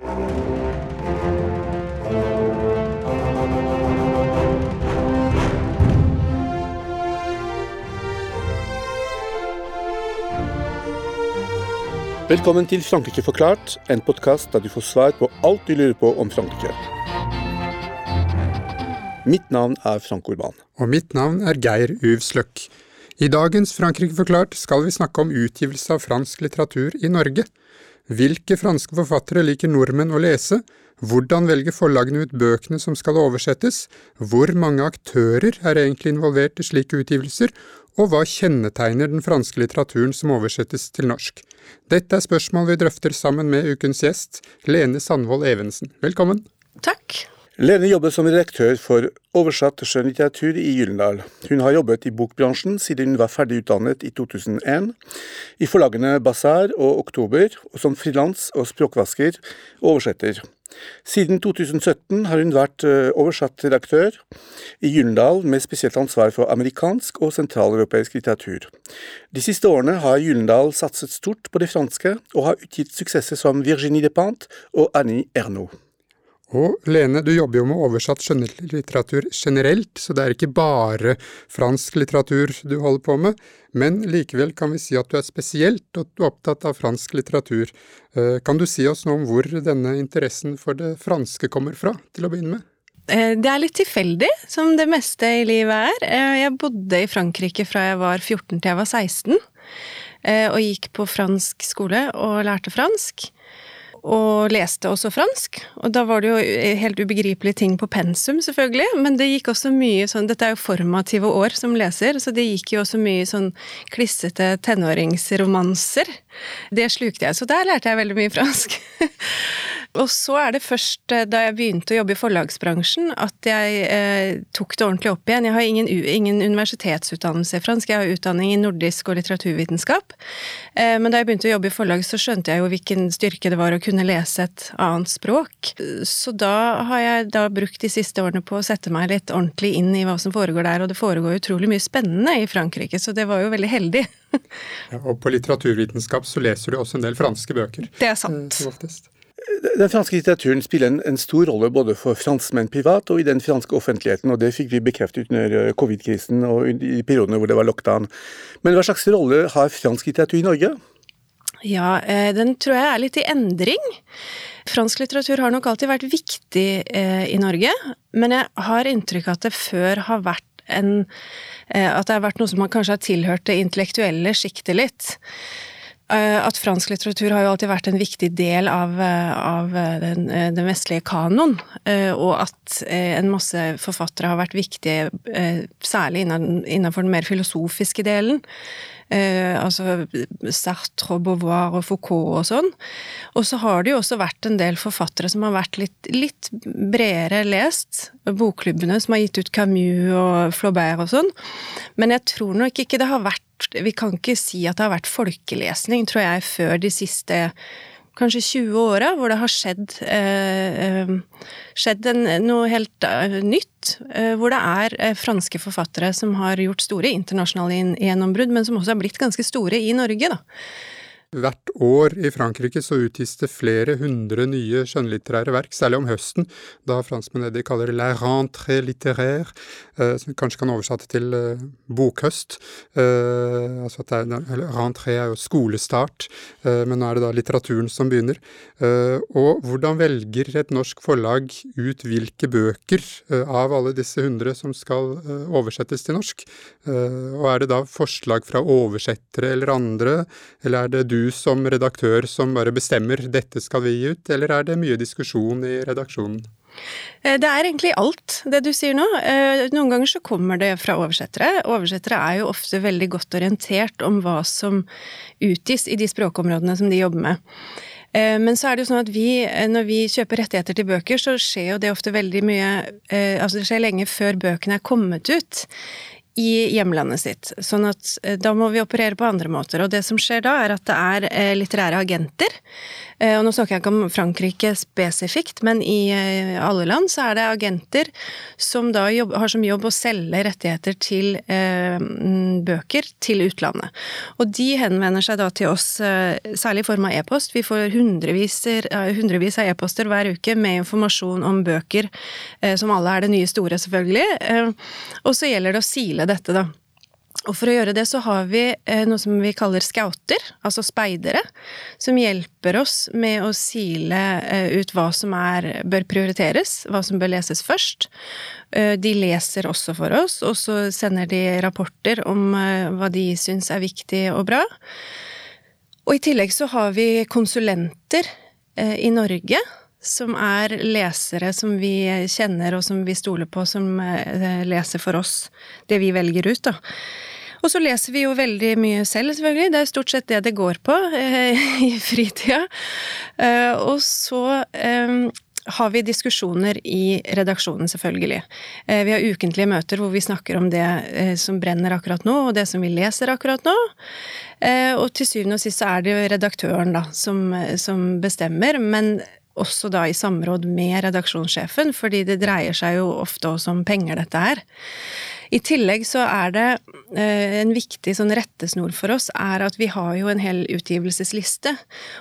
Velkommen til Frankrike forklart, en podkast der du får svar på alt du lurer på om Frankrike. Mitt navn er Frank Urban. Og mitt navn er Geir Uvsløk. I dagens Frankrike forklart skal vi snakke om utgivelse av fransk litteratur i Norge. Hvilke franske forfattere liker nordmenn å lese? Hvordan velger forlagene ut bøkene som skal oversettes? Hvor mange aktører er egentlig involvert i slike utgivelser? Og hva kjennetegner den franske litteraturen som oversettes til norsk? Dette er spørsmål vi drøfter sammen med ukens gjest, Lene Sandvold Evensen. Velkommen. Takk. Lene jobber som redaktør for oversatt skjønnlitteratur i Gyllendal. Hun har jobbet i bokbransjen siden hun var ferdig utdannet i 2001, i forlagene Basar og Oktober, og som frilans og språkvasker og oversetter. Siden 2017 har hun vært eh, oversatt redaktør i Gyllendal med spesielt ansvar for amerikansk og sentraleuropeisk litteratur. De siste årene har Gyllendal satset stort på det franske, og har utgitt suksesser som Virginie Despentes og Annie Ernaux. Og Lene, du jobber jo med oversatt skjønnlitteratur generelt, så det er ikke bare fransk litteratur du holder på med, men likevel kan vi si at du er spesielt opptatt av fransk litteratur. Eh, kan du si oss noe om hvor denne interessen for det franske kommer fra, til å begynne med? Eh, det er litt tilfeldig, som det meste i livet er. Eh, jeg bodde i Frankrike fra jeg var 14 til jeg var 16, og gikk på fransk skole og lærte fransk og leste også fransk. Og da var det jo helt ubegripelige ting på pensum, selvfølgelig, men det gikk også mye sånn Dette er jo formative år som leser, så det gikk jo også mye sånn klissete tenåringsromanser. Det slukte jeg, så der lærte jeg veldig mye fransk. Og så er det først eh, da jeg begynte å jobbe i forlagsbransjen at jeg eh, tok det ordentlig opp igjen. Jeg har ingen, ingen, universitetsutdannelse i fransk, jeg har utdanning i nordisk og litteraturvitenskap. Eh, men da jeg begynte å jobbe i forlag, så skjønte jeg jo hvilken styrke det var å kunne lese et annet språk. Så da har jeg da brukt de siste årene på å sette meg litt ordentlig inn i hva som foregår der, og det foregår utrolig mye spennende i Frankrike, så det var jo veldig heldig. ja, og på litteraturvitenskap så leser du også en del franske bøker. Det er sant. Som oftest. Den franske litteraturen spiller en, en, stor rolle både for franskmenn privat og i den franske offentligheten, og det fikk vi bekreftet under eh, covid-krisen og i periodene hvor det var lockdown. Men hva slags rolle har fransk litteratur i Norge? Ja, eh, den tror jeg er litt i endring. Fransk litteratur har nok alltid vært viktig eh, i Norge, men jeg har inntrykk av at det før har vært en At det har vært noe som kanskje har tilhørt det intellektuelle sjiktet litt. Eh, at fransk litteratur har jo alltid vært en viktig del av, eh, av eh, den, den, vestlige kanon, og at en masse forfattere har vært viktige, særlig innenfor den mer filosofiske delen. Eh, altså Sartre og Beauvoir og Foucault og sånn. Og så har det jo også vært en del forfattere som har vært litt, litt bredere lest. Bokklubbene som har gitt ut Camus og Flaubert og sånn. Men jeg tror nok ikke det har vært Vi kan ikke si at det har vært folkelesning, tror jeg, før de siste kanskje 20 åra, hvor det har skjedd, eh, eh skjedd en, noe helt uh, nytt. Eh, hvor det er eh, franske forfattere som har gjort store internasjonale gjennombrudd, men som også har blitt ganske store i Norge, da. Hvert år i Frankrike så utgis det flere hundre nye skjønnlitterære verk, særlig om høsten, da franskmennene de kaller det la rentrée littéraire, eh, som kanskje kan oversette til eh, bokhøst. Eh, altså at det er, rentrée er jo skolestart, eh, men nå er det da litteraturen som begynner. Eh, og hvordan velger et norsk forlag ut hvilke bøker eh, av alle disse hundre som skal oversettes til norsk? og er det da forslag fra oversettere eller andre, eller er det du som redaktør som bare bestemmer 'dette skal vi gi ut', eller er det mye diskusjon i redaksjonen? Eh, det er egentlig alt, det du sier nå. Eh, noen ganger så kommer det fra oversettere. Oversettere er jo ofte veldig godt orientert om hva som utgis i de språkområdene som de jobber med. Eh, men så er det jo sånn at vi, når vi kjøper rettigheter til bøker, så skjer jo det ofte veldig mye Altså det skjer lenge før bøkene er kommet ut i hjemlandet sitt. Sånn at eh, da må vi operere på andre måter. Og det som skjer da, er at det er eh, litterære agenter og nå snakker jeg ikke om Frankrike spesifikt, men i eh, alle land så er det agenter som da har som jobb å selge rettigheter til eh, bøker til utlandet. Og de henvender seg da til oss, eh, særlig i form av e-post. Vi får hundrevis, hundrevis av e-poster hver uke med informasjon om bøker, eh, som alle er det nye store, selvfølgelig. Eh, og så gjelder det å sile dette, da. Og for å gjøre det så har vi eh, noe som vi kaller scouter, altså speidere, som hjelper oss med å sile eh, ut hva som er, bør prioriteres, hva som bør leses først. Eh, de leser også for oss, og så sender de rapporter om hva de syns er viktig og bra. Og i tillegg så har vi konsulenter i Norge som er lesere som vi kjenner og som vi stoler på, som leser for oss det vi velger ut, da. Og så leser vi jo veldig mye selv, selvfølgelig. Det er stort sett det det går på eh, i fritida. Eh, og så eh, har vi diskusjoner i redaksjonen, selvfølgelig. Eh, vi har ukentlige møter hvor vi snakker om det eh, som brenner akkurat nå, og det som vi leser akkurat nå. Eh, og til syvende og sist så er det jo redaktøren da, som, som bestemmer, men også da i samråd med redaksjonssjefen, fordi det dreier seg jo ofte også om penger, dette her. I tillegg så er det en viktig sånn rettesnor for oss er at vi har jo en hel utgivelsesliste,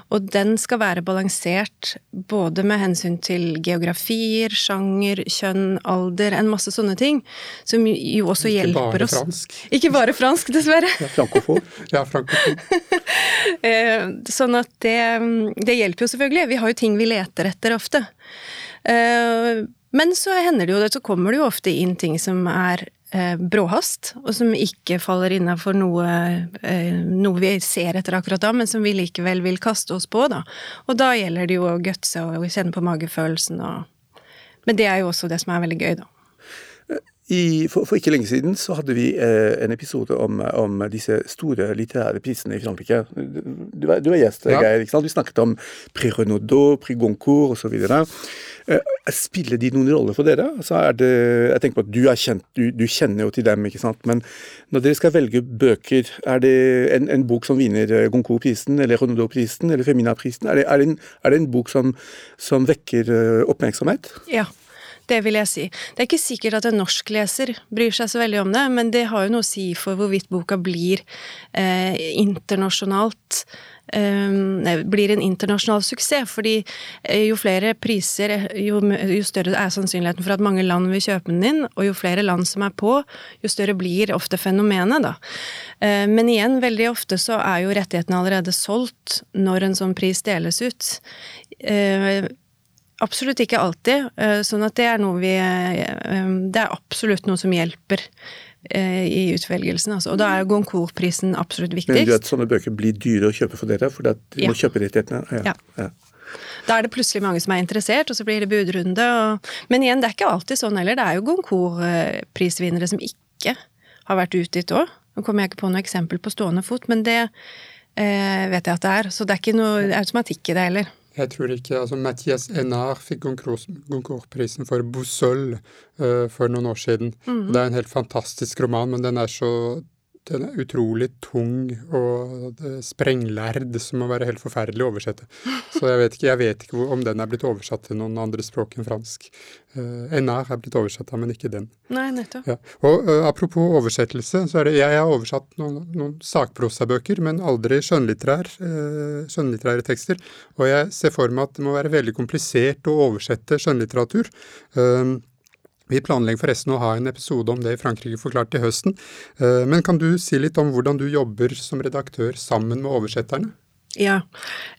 og den skal være balansert både med hensyn til geografier, sjanger, kjønn, alder, en masse sånne ting, som jo også Ikke hjelper oss. Ikke bare fransk. Ikke bare fransk, dessverre. Ja, frankofon. ja, frankofon. Eh, sånn at det, det hjelper jo selvfølgelig. Vi har jo ting vi leter etter ofte. Eh, men så hender det jo, så kommer det jo ofte inn ting som er eh, bråhast, og som ikke faller innafor noe, eh, noe vi ser etter akkurat da, men som vi likevel vil kaste oss på, da. Og da gjelder det jo å gutse og kjenne på magefølelsen og Men det er jo også det som er veldig gøy, da. I, for, for, ikke lenge siden så hadde vi eh, en episode om, om, disse store litterære prisene i Frankrike. Du, du var gjest, ja. Geir. ikke sant? Vi snakket om Prix Renaudot, Prix Goncourt osv. Eh, spiller de noen rolle for dere? Altså det, jeg tenker på at du, kjent, du, du, kjenner jo til dem, ikke sant? men når dere skal velge bøker, er det en, en bok som vinner eh, Goncourt-prisen eller Renaudot-prisen eller Femina-prisen? Er, er, er, det en bok som, som vekker eh, oppmerksomhet? Ja. Det vil jeg si. Det er ikke sikkert at en norskleser bryr seg så veldig om det, men det har jo noe å si for hvorvidt boka blir eh, internasjonalt Eh, blir en internasjonal suksess. Fordi eh, jo flere priser, jo, jo, større er sannsynligheten for at mange land vil kjøpe den inn, og jo flere land som er på, jo større blir ofte fenomenet, da. Eh, men igjen, veldig ofte så er jo rettighetene allerede solgt når en sånn pris deles ut. Absolutt ikke alltid, sånn at det er noe vi Det er absolutt noe som hjelper Eh, i utvelgelsen. Altså. Og da er Goncourt-prisen absolutt viktigst. Men du vet sånne bøker blir dyre å kjøpe for dere, for de ja. må kjøpe rettighetene? Ja. ja. Da er det plutselig mange som er interessert, og så blir det budrunde. Og... Men igjen, det er ikke alltid sånn heller. Det er jo Goncourt-prisvinnere som ikke har vært utgitt òg. Nå kommer jeg ikke på noe eksempel på stående fot, men det eh, vet jeg at det er. Så det er ikke noe automatikk i det heller. Jeg tror ikke altså Mathias Enard fikk Goncourt-prisen for Boussole uh, for noen år siden. Mm. Det er en helt fantastisk roman, men den er så den er utrolig tung og sprenglærd, som må være helt forferdelig å oversette. Så jeg vet ikke, jeg vet ikke om den er blitt oversatt til noen andre språk enn fransk. Uh, NR er blitt oversatt men ikke den. Nei, nettopp. Ja. Og uh, Apropos oversettelse, så er det jeg har oversatt noen, noen sakprosabøker, men aldri skjønnlitterær, uh, skjønnlitterære tekster. Og jeg ser for meg at det må være veldig komplisert å oversette skjønnlitteratur. Uh, vi planlegger forresten å ha en episode om det i Frankrike forklart til høsten. Eh, men kan du si litt om hvordan du jobber som redaktør sammen med oversetterne? Ja,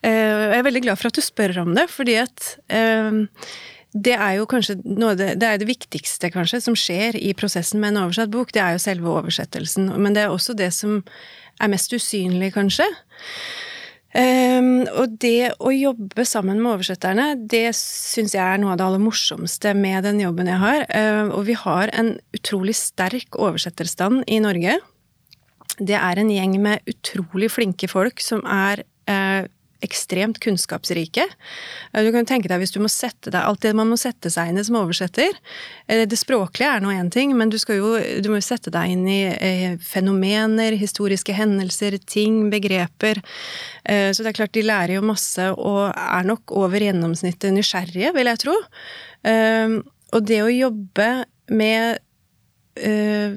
eh, jeg er veldig glad for at du spør om det, fordi at eh, det er jo kanskje det, det er det viktigste kanskje som skjer i prosessen med en oversatt bok. Det er jo selve oversettelsen. Men det er også det som er mest usynlig, kanskje. Um, og det å jobbe sammen med oversetterne, det syns jeg er noe av det aller morsomste med den jobben jeg har. Uh, og vi har en utrolig sterk oversetterstand i Norge. Det er en gjeng med utrolig flinke folk som er uh, ekstremt kunnskapsrike. Du kan tenke deg hvis du må sette deg Alt det man må sette seg inn i som oversetter. Det språklige er nå én ting, men du skal jo du må sette deg inn i fenomener, historiske hendelser, ting, begreper. Så det er klart, de lærer jo masse og er nok over gjennomsnittet nysgjerrige, vil jeg tro. Og det å jobbe med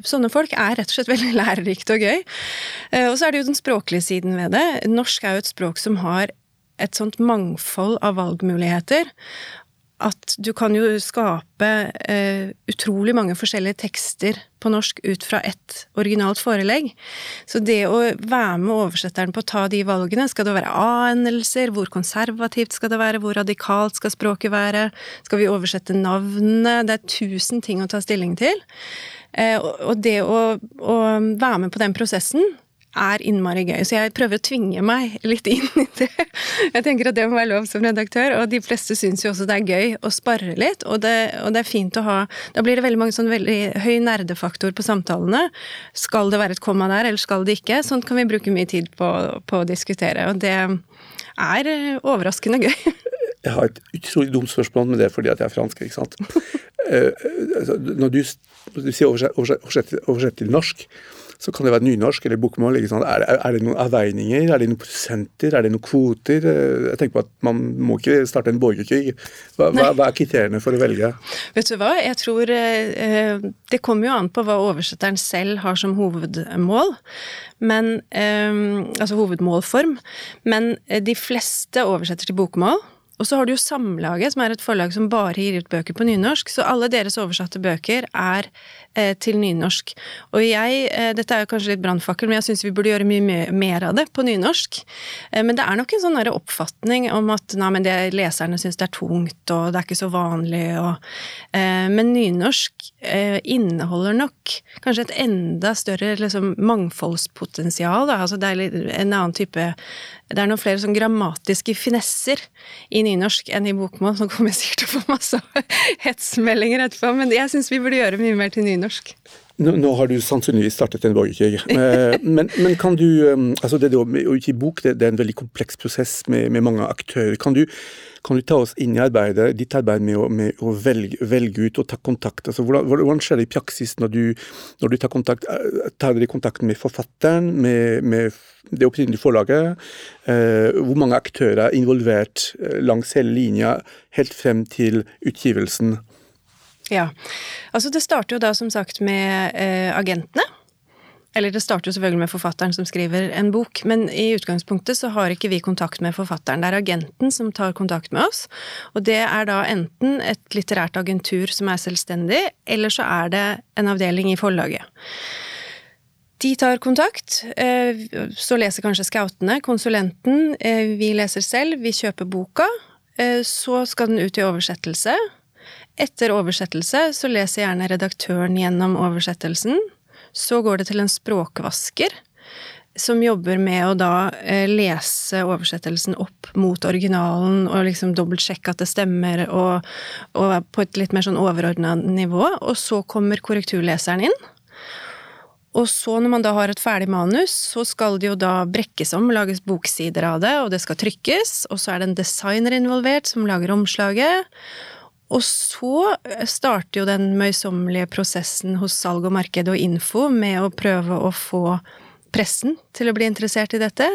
sånne folk er rett og slett veldig lærerikt og gøy. Uh, og så er det jo den språklige siden ved det. Norsk er jo et språk som har et sånt mangfold av valgmuligheter at du kan jo skape eh, utrolig mange forskjellige tekster på norsk ut fra ett originalt forelegg. Så det å være med oversetteren på å ta de valgene, skal det være a-endelser, hvor konservativt skal det være, hvor radikalt skal språket være, skal vi oversette navnene, det er tusen ting å ta stilling til. Eh, og det å, å være med på den prosessen er innmari gøy, så jeg prøver å tvinge meg litt inn i det. Jeg tenker at det må være lov som redaktør, og de fleste syns jo også det er gøy å spare litt, og det, og det er fint å ha Da blir det veldig mange sånn veldig høy nerdefaktor på samtalene. Skal det være et komma der, eller skal det ikke? Sånt kan vi bruke mye tid på, på å diskutere, og det er overraskende gøy. Jeg har et utrolig dumt spørsmål med det fordi at jeg er fransk, ikke sant. Eh, altså, når du, når du sier oversett, oversett, oversett, til norsk, så kan det være nynorsk eller bokmål. Er er, det, noen avveininger? Er det noen prosenter? Er det noen kvoter? Eh, jeg tenker på at Man må ikke starte en borgerkrig. Hva, hva, hva er kriteriene for å velge? Vet du hva, jeg tror eh, Det kommer jo an på hva oversetteren selv har som hovedmål. Men, altså hovedmålform. Men de fleste oversetter til bokmål. Og så har du jo Samlaget, som er et forlag som bare gir ut bøker på nynorsk. Så alle deres oversatte bøker er eh, til nynorsk. Og jeg eh, Dette er jo kanskje litt brannfakkel, men jeg syns vi burde gjøre mye mer av det på nynorsk. Eh, men det er nok en sånn oppfatning om at nei, men det, leserne syns det er tungt, og det er ikke så vanlig, og eh, Men nynorsk eh, inneholder nok kanskje et enda større liksom, mangfoldspotensial. Da. Altså det er en annen type det er noen flere sånn grammatiske finesser i nynorsk enn i bokmål. Nå kommer jeg sikkert til å få masse hetsmeldinger etterpå, men jeg syns vi burde gjøre mye mer til nynorsk. Nå, nå, har du sannsynligvis startet en borgerkrig. Eh, men, men, kan du eh, altså Det å utgi bok det, det, er en veldig kompleks prosess med, med mange aktører. Kan du, kan du, ta oss inn i arbeidet, ditt arbeid med å, med å velge, velge, ut og ta kontakt? Altså, hvordan, hvordan, skjer det i praksis når du, når du tar kontakt? Eh, tar dere kontakt med forfatteren, med, med det opprinnelige forlaget? Eh, hvor mange aktører er involvert langs hele linja helt frem til utgivelsen? Ja. Altså det starter jo da som sagt med eh, agentene. Eller det starter jo selvfølgelig med forfatteren som skriver en bok, men i utgangspunktet så har ikke vi kontakt med forfatteren. Det er agenten som tar kontakt med oss, og det er da enten et litterært agentur som er selvstendig, eller så er det en avdeling i forlaget. De tar kontakt, eh, så leser kanskje scoutene, konsulenten, eh, vi leser selv, vi kjøper boka, eh, så skal den ut i oversettelse. Etter oversettelse så leser gjerne redaktøren gjennom oversettelsen. Så går det til en språkvasker som jobber med å da eh, lese oversettelsen opp mot originalen og liksom dobbeltsjekke at det stemmer, og, og på et litt mer sånn overordna nivå. Og så kommer korrekturleseren inn. Og så, når man da har et ferdig manus, så skal det jo da brekkes om, lages boksider av det, og det skal trykkes. Og så er det en designer involvert som lager omslaget. Og så starter jo den møysommelige prosessen hos salg og marked og info med å prøve å få pressen til å bli interessert i dette,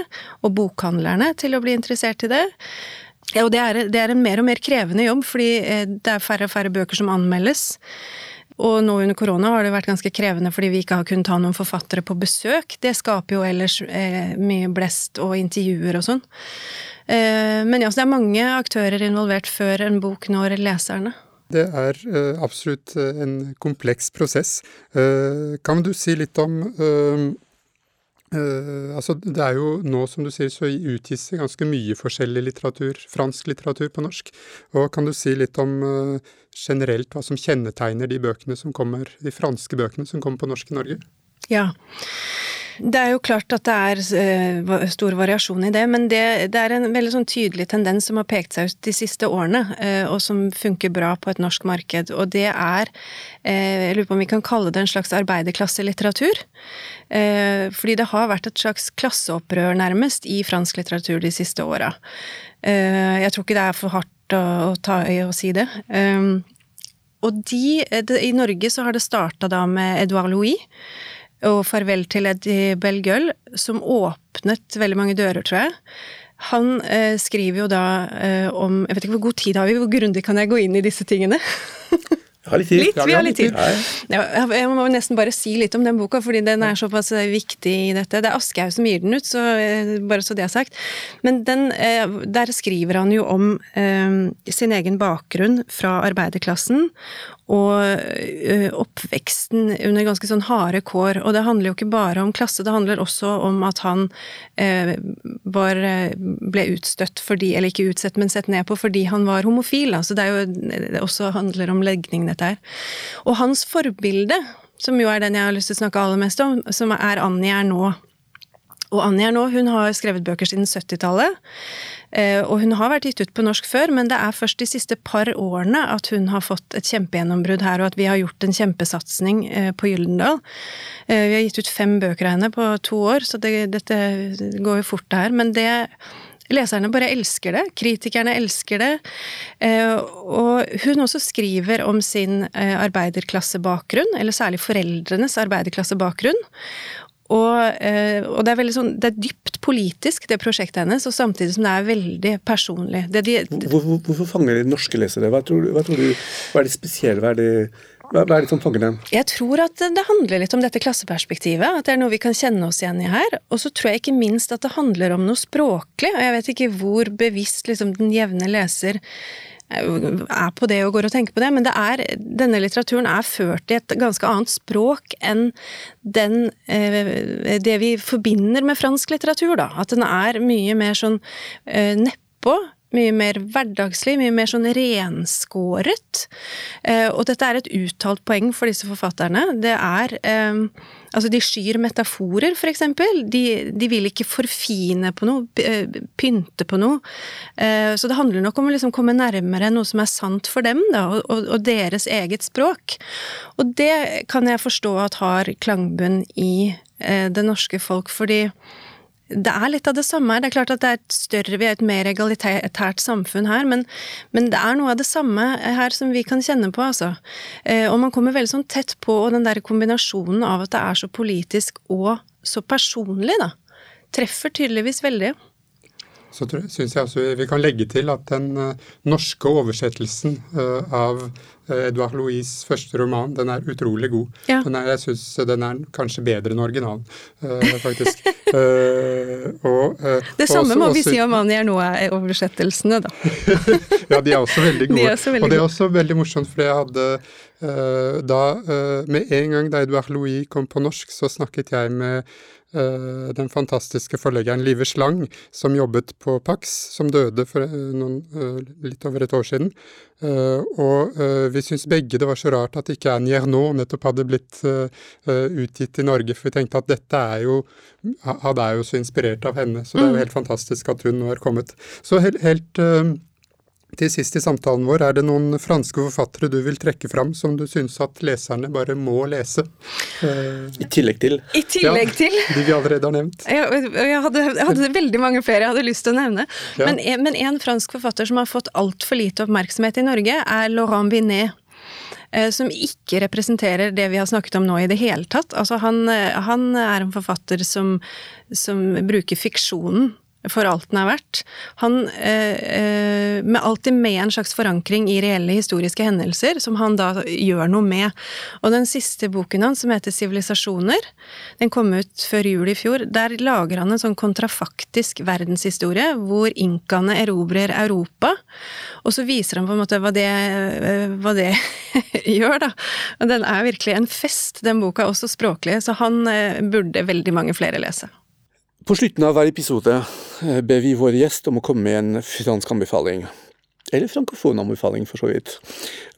og bokhandlerne til å bli interessert i det. Ja, og det er, det er en mer og mer krevende jobb, fordi eh, det er færre og færre bøker som anmeldes. Og nå under korona har det vært ganske krevende fordi vi ikke har kunnet ha noen forfattere på besøk. Det skaper jo ellers eh, mye blest og intervjuer og sånn. Eh, men ja, så det er mange aktører involvert før en bok når leserne. Det er uh, absolutt uh, en kompleks prosess. Uh, kan du si litt om altså Det er jo nå, som du sier, så utgis det ganske mye forskjellig litteratur, fransk litteratur på norsk. Og Kan du si litt om generelt hva som kjennetegner de bøkene som kommer, de franske bøkene som kommer på norsk i Norge? Ja. Det er jo klart at det er uh, stor variasjon i det, men det, det, er en veldig sånn tydelig tendens som har pekt seg ut de siste årene, uh, og som funker bra på et norsk marked. Og det er uh, Jeg lurer på om vi kan kalle det en slags arbeiderklasselitteratur. Fordi det har vært et slags klasseopprør, nærmest, i fransk litteratur de siste åra. Jeg tror ikke det er for hardt å ta i å si det. Og de, det, I Norge så har det starta da med Edouard Louis og 'Farvel til Eddie Belgøl', som åpnet veldig mange dører, tror jeg. Han eh, skriver jo da eh, om Jeg vet ikke hvor god tid har vi, hvor grundig kan jeg gå inn i disse tingene? Litt. Litt, vi har litt tid. Jeg må nesten bare si litt om den boka, fordi den er såpass eh, viktig i dette. Det er Aschehoug som gir den ut, så eh, bare så det er sagt. Men den, eh, der skriver han jo om sin egen bakgrunn fra arbeiderklassen, og oppveksten under ganske sånn harde kår. Og det handler jo ikke bare om klasse, det handler også om at han var, ble utstøtt fordi, eller ikke utsett, men sett ned på fordi han var homofil. Altså det er jo det også handler om legning, dette her. Og hans forbilde, som jo er den jeg har lyst til å snakke aller mest om, som er Annie nå. Og Annie nå, hun har skrevet bøker siden 70-tallet. Eh, og hun har vært gitt ut på norsk før, men det er først de siste par årene at hun har fått et kjempegjennombrudd her, og at vi har gjort en kjempesatsing eh, på Gyldendal. Eh, vi har gitt ut fem bøker av henne på to år, så det, dette går jo fort, det her. Men det Leserne bare elsker det. Kritikerne elsker det. Og hun også skriver om sin arbeiderklassebakgrunn, eller særlig foreldrenes arbeiderklassebakgrunn. Og, eh, og, det er sånn, det er dypt politisk, det prosjektet hennes, og samtidig som det er veldig personlig. De, hvor, hvor, hvorfor fanger de norske lesere? Hva tror, hva tror, du, hva er det spesielle? Hva er det, hva, er liksom tanken din? Jeg tror at det handler litt om dette klasseperspektivet. At det er noe vi kan kjenne oss igjen i her. Og så tror jeg ikke minst at det handler om noe språklig. Og jeg vet ikke hvor bevisst liksom, den jevne leser er på det og går og tenker på det, men det er, denne litteraturen er ført i et ganske annet språk enn den, eh, det vi forbinder med fransk litteratur, da. At den er mye mer sånn eh, nedpå mye mer hverdagslig, mye mer sånn renskåret. Eh, og dette er et uttalt poeng for disse forfatterne. Det er eh, Altså, de skyr metaforer, for eksempel. De, de vil ikke forfine på noe, eh, pynte på noe. Så det handler nok om å liksom komme nærmere noe som er sant for dem, da, og, og, deres eget språk. Og det kan jeg forstå at har klangbunn i det norske folk, fordi det er litt av det samme. her. Det er klart at det er et større, vi er et mer egalitært samfunn her, men, men, det er noe av det samme her som vi kan kjenne på, altså. Eh, og man kommer veldig sånn tett på, og den der kombinasjonen av at det er så politisk og så personlig, da, treffer tydeligvis veldig. Så syns jeg også vi kan legge til at den uh, norske oversettelsen uh, av Edvard Edouard Louis' første roman, den er utrolig god. Ja. Den er, jeg syns den er kanskje bedre enn originalen, faktisk. og, det samme også, må vi også, si om Anja nå er oversettelsene, da. ja, de er også veldig gode. De Er veldig og det er også veldig morsomt, for jeg hadde da Med en gang da Edouard Louis kom på norsk, så snakket jeg med Eh, den fantastiske forleggeren Live Slang, som jobbet på Pax, som døde for eh, noen, eh, litt over et år siden. Og vi syns begge det var så rart at ikke Annie Ernaux nettopp hadde blitt utgitt i Norge, for vi tenkte at dette er jo Han er jo så inspirert av henne, så det er jo mm. helt fantastisk at hun nå er kommet. Så helt, helt til sist i samtalen vår, er det noen franske forfattere du vil trekke fram som du syns at leserne bare må lese? I tillegg til? I tillegg til? Ja, de vi allerede har nevnt. Jeg, jeg, hadde, jeg, hadde, veldig mange flere jeg hadde lyst til å nevne. Ja. Men, men, en fransk forfatter som har fått altfor lite oppmerksomhet i Norge, er Laurent Binet eh, som ikke representerer det vi har snakket om nå i det hele tatt. Altså han, eh, han er en forfatter som, som bruker fiksjonen for alt den er verdt. Han eh, eh, med alltid med en slags forankring i reelle historiske hendelser, som han da gjør noe med. Og den siste boken hans, som heter 'Sivilisasjoner', den kom ut før jul i fjor. Der lager han en sånn kontrafaktisk verdenshistorie, hvor inkaene erobrer Europa. Og så viser han på en måte hva det, eh, hva det gjør, da. Og den er virkelig en fest, den boka, også språklig, så han eh, burde veldig mange flere lese. På slutten av hver episode eh, ber vi vår gjest om å komme med en fransk anbefaling. Eller frankofon anbefaling, for så vidt.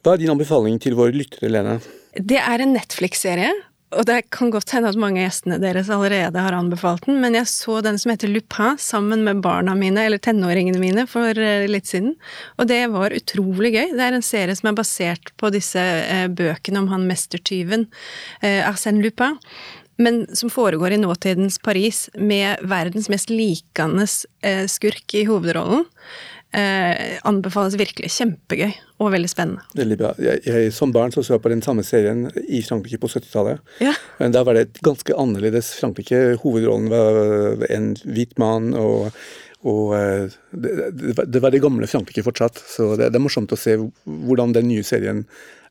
Hva er din anbefaling til våre lyttere, Lene? Det er en Netflix-serie og det kan godt hende at mange av gjestene deres allerede har anbefalt den, men jeg så den som heter Lupin sammen med barna mine, eller tenåringene mine, for eh, litt siden. Og det var utrolig gøy. Det er en serie som er basert på disse eh, bøkene om han mestertyven Arsène Lupin. Men som foregår i nåtidens Paris, med verdens mest likende eh, skurk i hovedrollen. Eh, anbefales virkelig. Kjempegøy og veldig spennende. Veldig bra. Jeg, jeg, som barn så, så jeg på den samme serien i Frankrike på 70-tallet. Ja. Men da var det et ganske annerledes Frankrike. Hovedrollen var en hvit mann. og og eh, det, det, var det gamle Frankrike fortsatt, så det, det, er morsomt å se hvordan den nye serien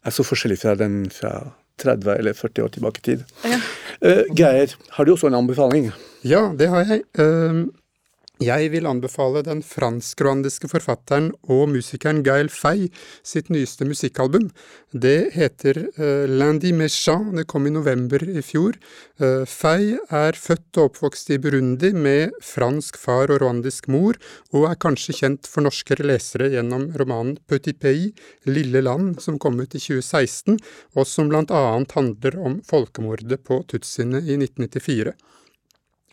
er så forskjellig fra den fra 30 eller 40 år tilbake i tid. Ja. Uh, Geir, har du også en anbefaling? Ja, det har jeg. Uh, jeg vil anbefale den fransk-rwandiske forfatteren og musikeren Gael Fay sitt nyeste musikkalbum. Det heter uh, Lundi Méchant, det kom i november i fjor. Uh, Fay er født og oppvokst i Burundi med fransk far og rwandisk mor, og er kanskje kjent for norskere lesere gjennom romanen Petit Pays, Lille land, som kom ut i 2016, og som blant annet handler om folkemordet på tutsiene i 1994.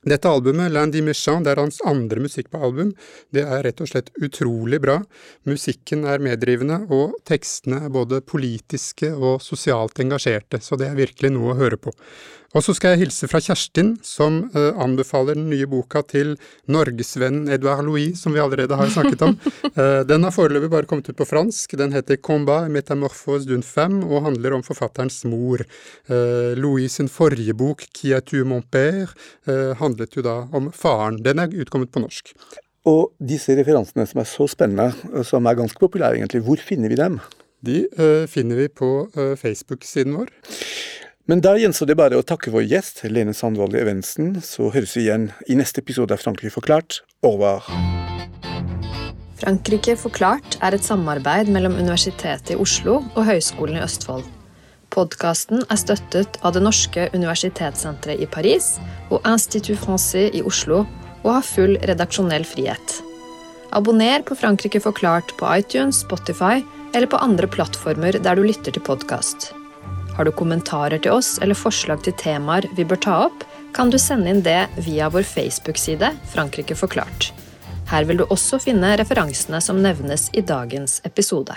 Dette albumet, Landy Méchant, det er hans andre musikk på album. Det er rett og slett utrolig bra. Musikken er meddrivende, og tekstene er både politiske og sosialt engasjerte, så det er virkelig noe å høre på. Og så skal jeg hilse fra Kjerstin, som uh, anbefaler den nye boka til norgesvennen Edouard Louis, som vi allerede har snakket om. Uh, den har foreløpig bare kommet ut på fransk. Den heter Combat métamorphose d'une femme og handler om forfatterens mor. Uh, Louis sin forrige bok, Qui a tu mon père, handlet jo da om faren. Den er utkommet på norsk. Og disse referansene som er så spennende, som er ganske populære egentlig, hvor finner vi dem? De finner vi på Facebook-siden vår. Men da gjenstår det bare å takke vår gjest, Lene Sandvold Evensen. Så høres vi igjen i neste episode av Frankrike forklart. Over. Frankrike forklart er et samarbeid mellom Universitetet i Oslo og Høgskolen i Østfold. Podkasten er støttet av det norske universitetssenteret i Paris og Institut Francais i Oslo og har full redaksjonell frihet. Abonner på Frankrike forklart på iTunes, Spotify eller på andre plattformer der du lytter til podkast. Har du kommentarer til oss eller forslag til temaer vi bør ta opp, kan du sende inn det via vår Facebook-side Frankrike forklart. Her vil du også finne referansene som nevnes i dagens episode.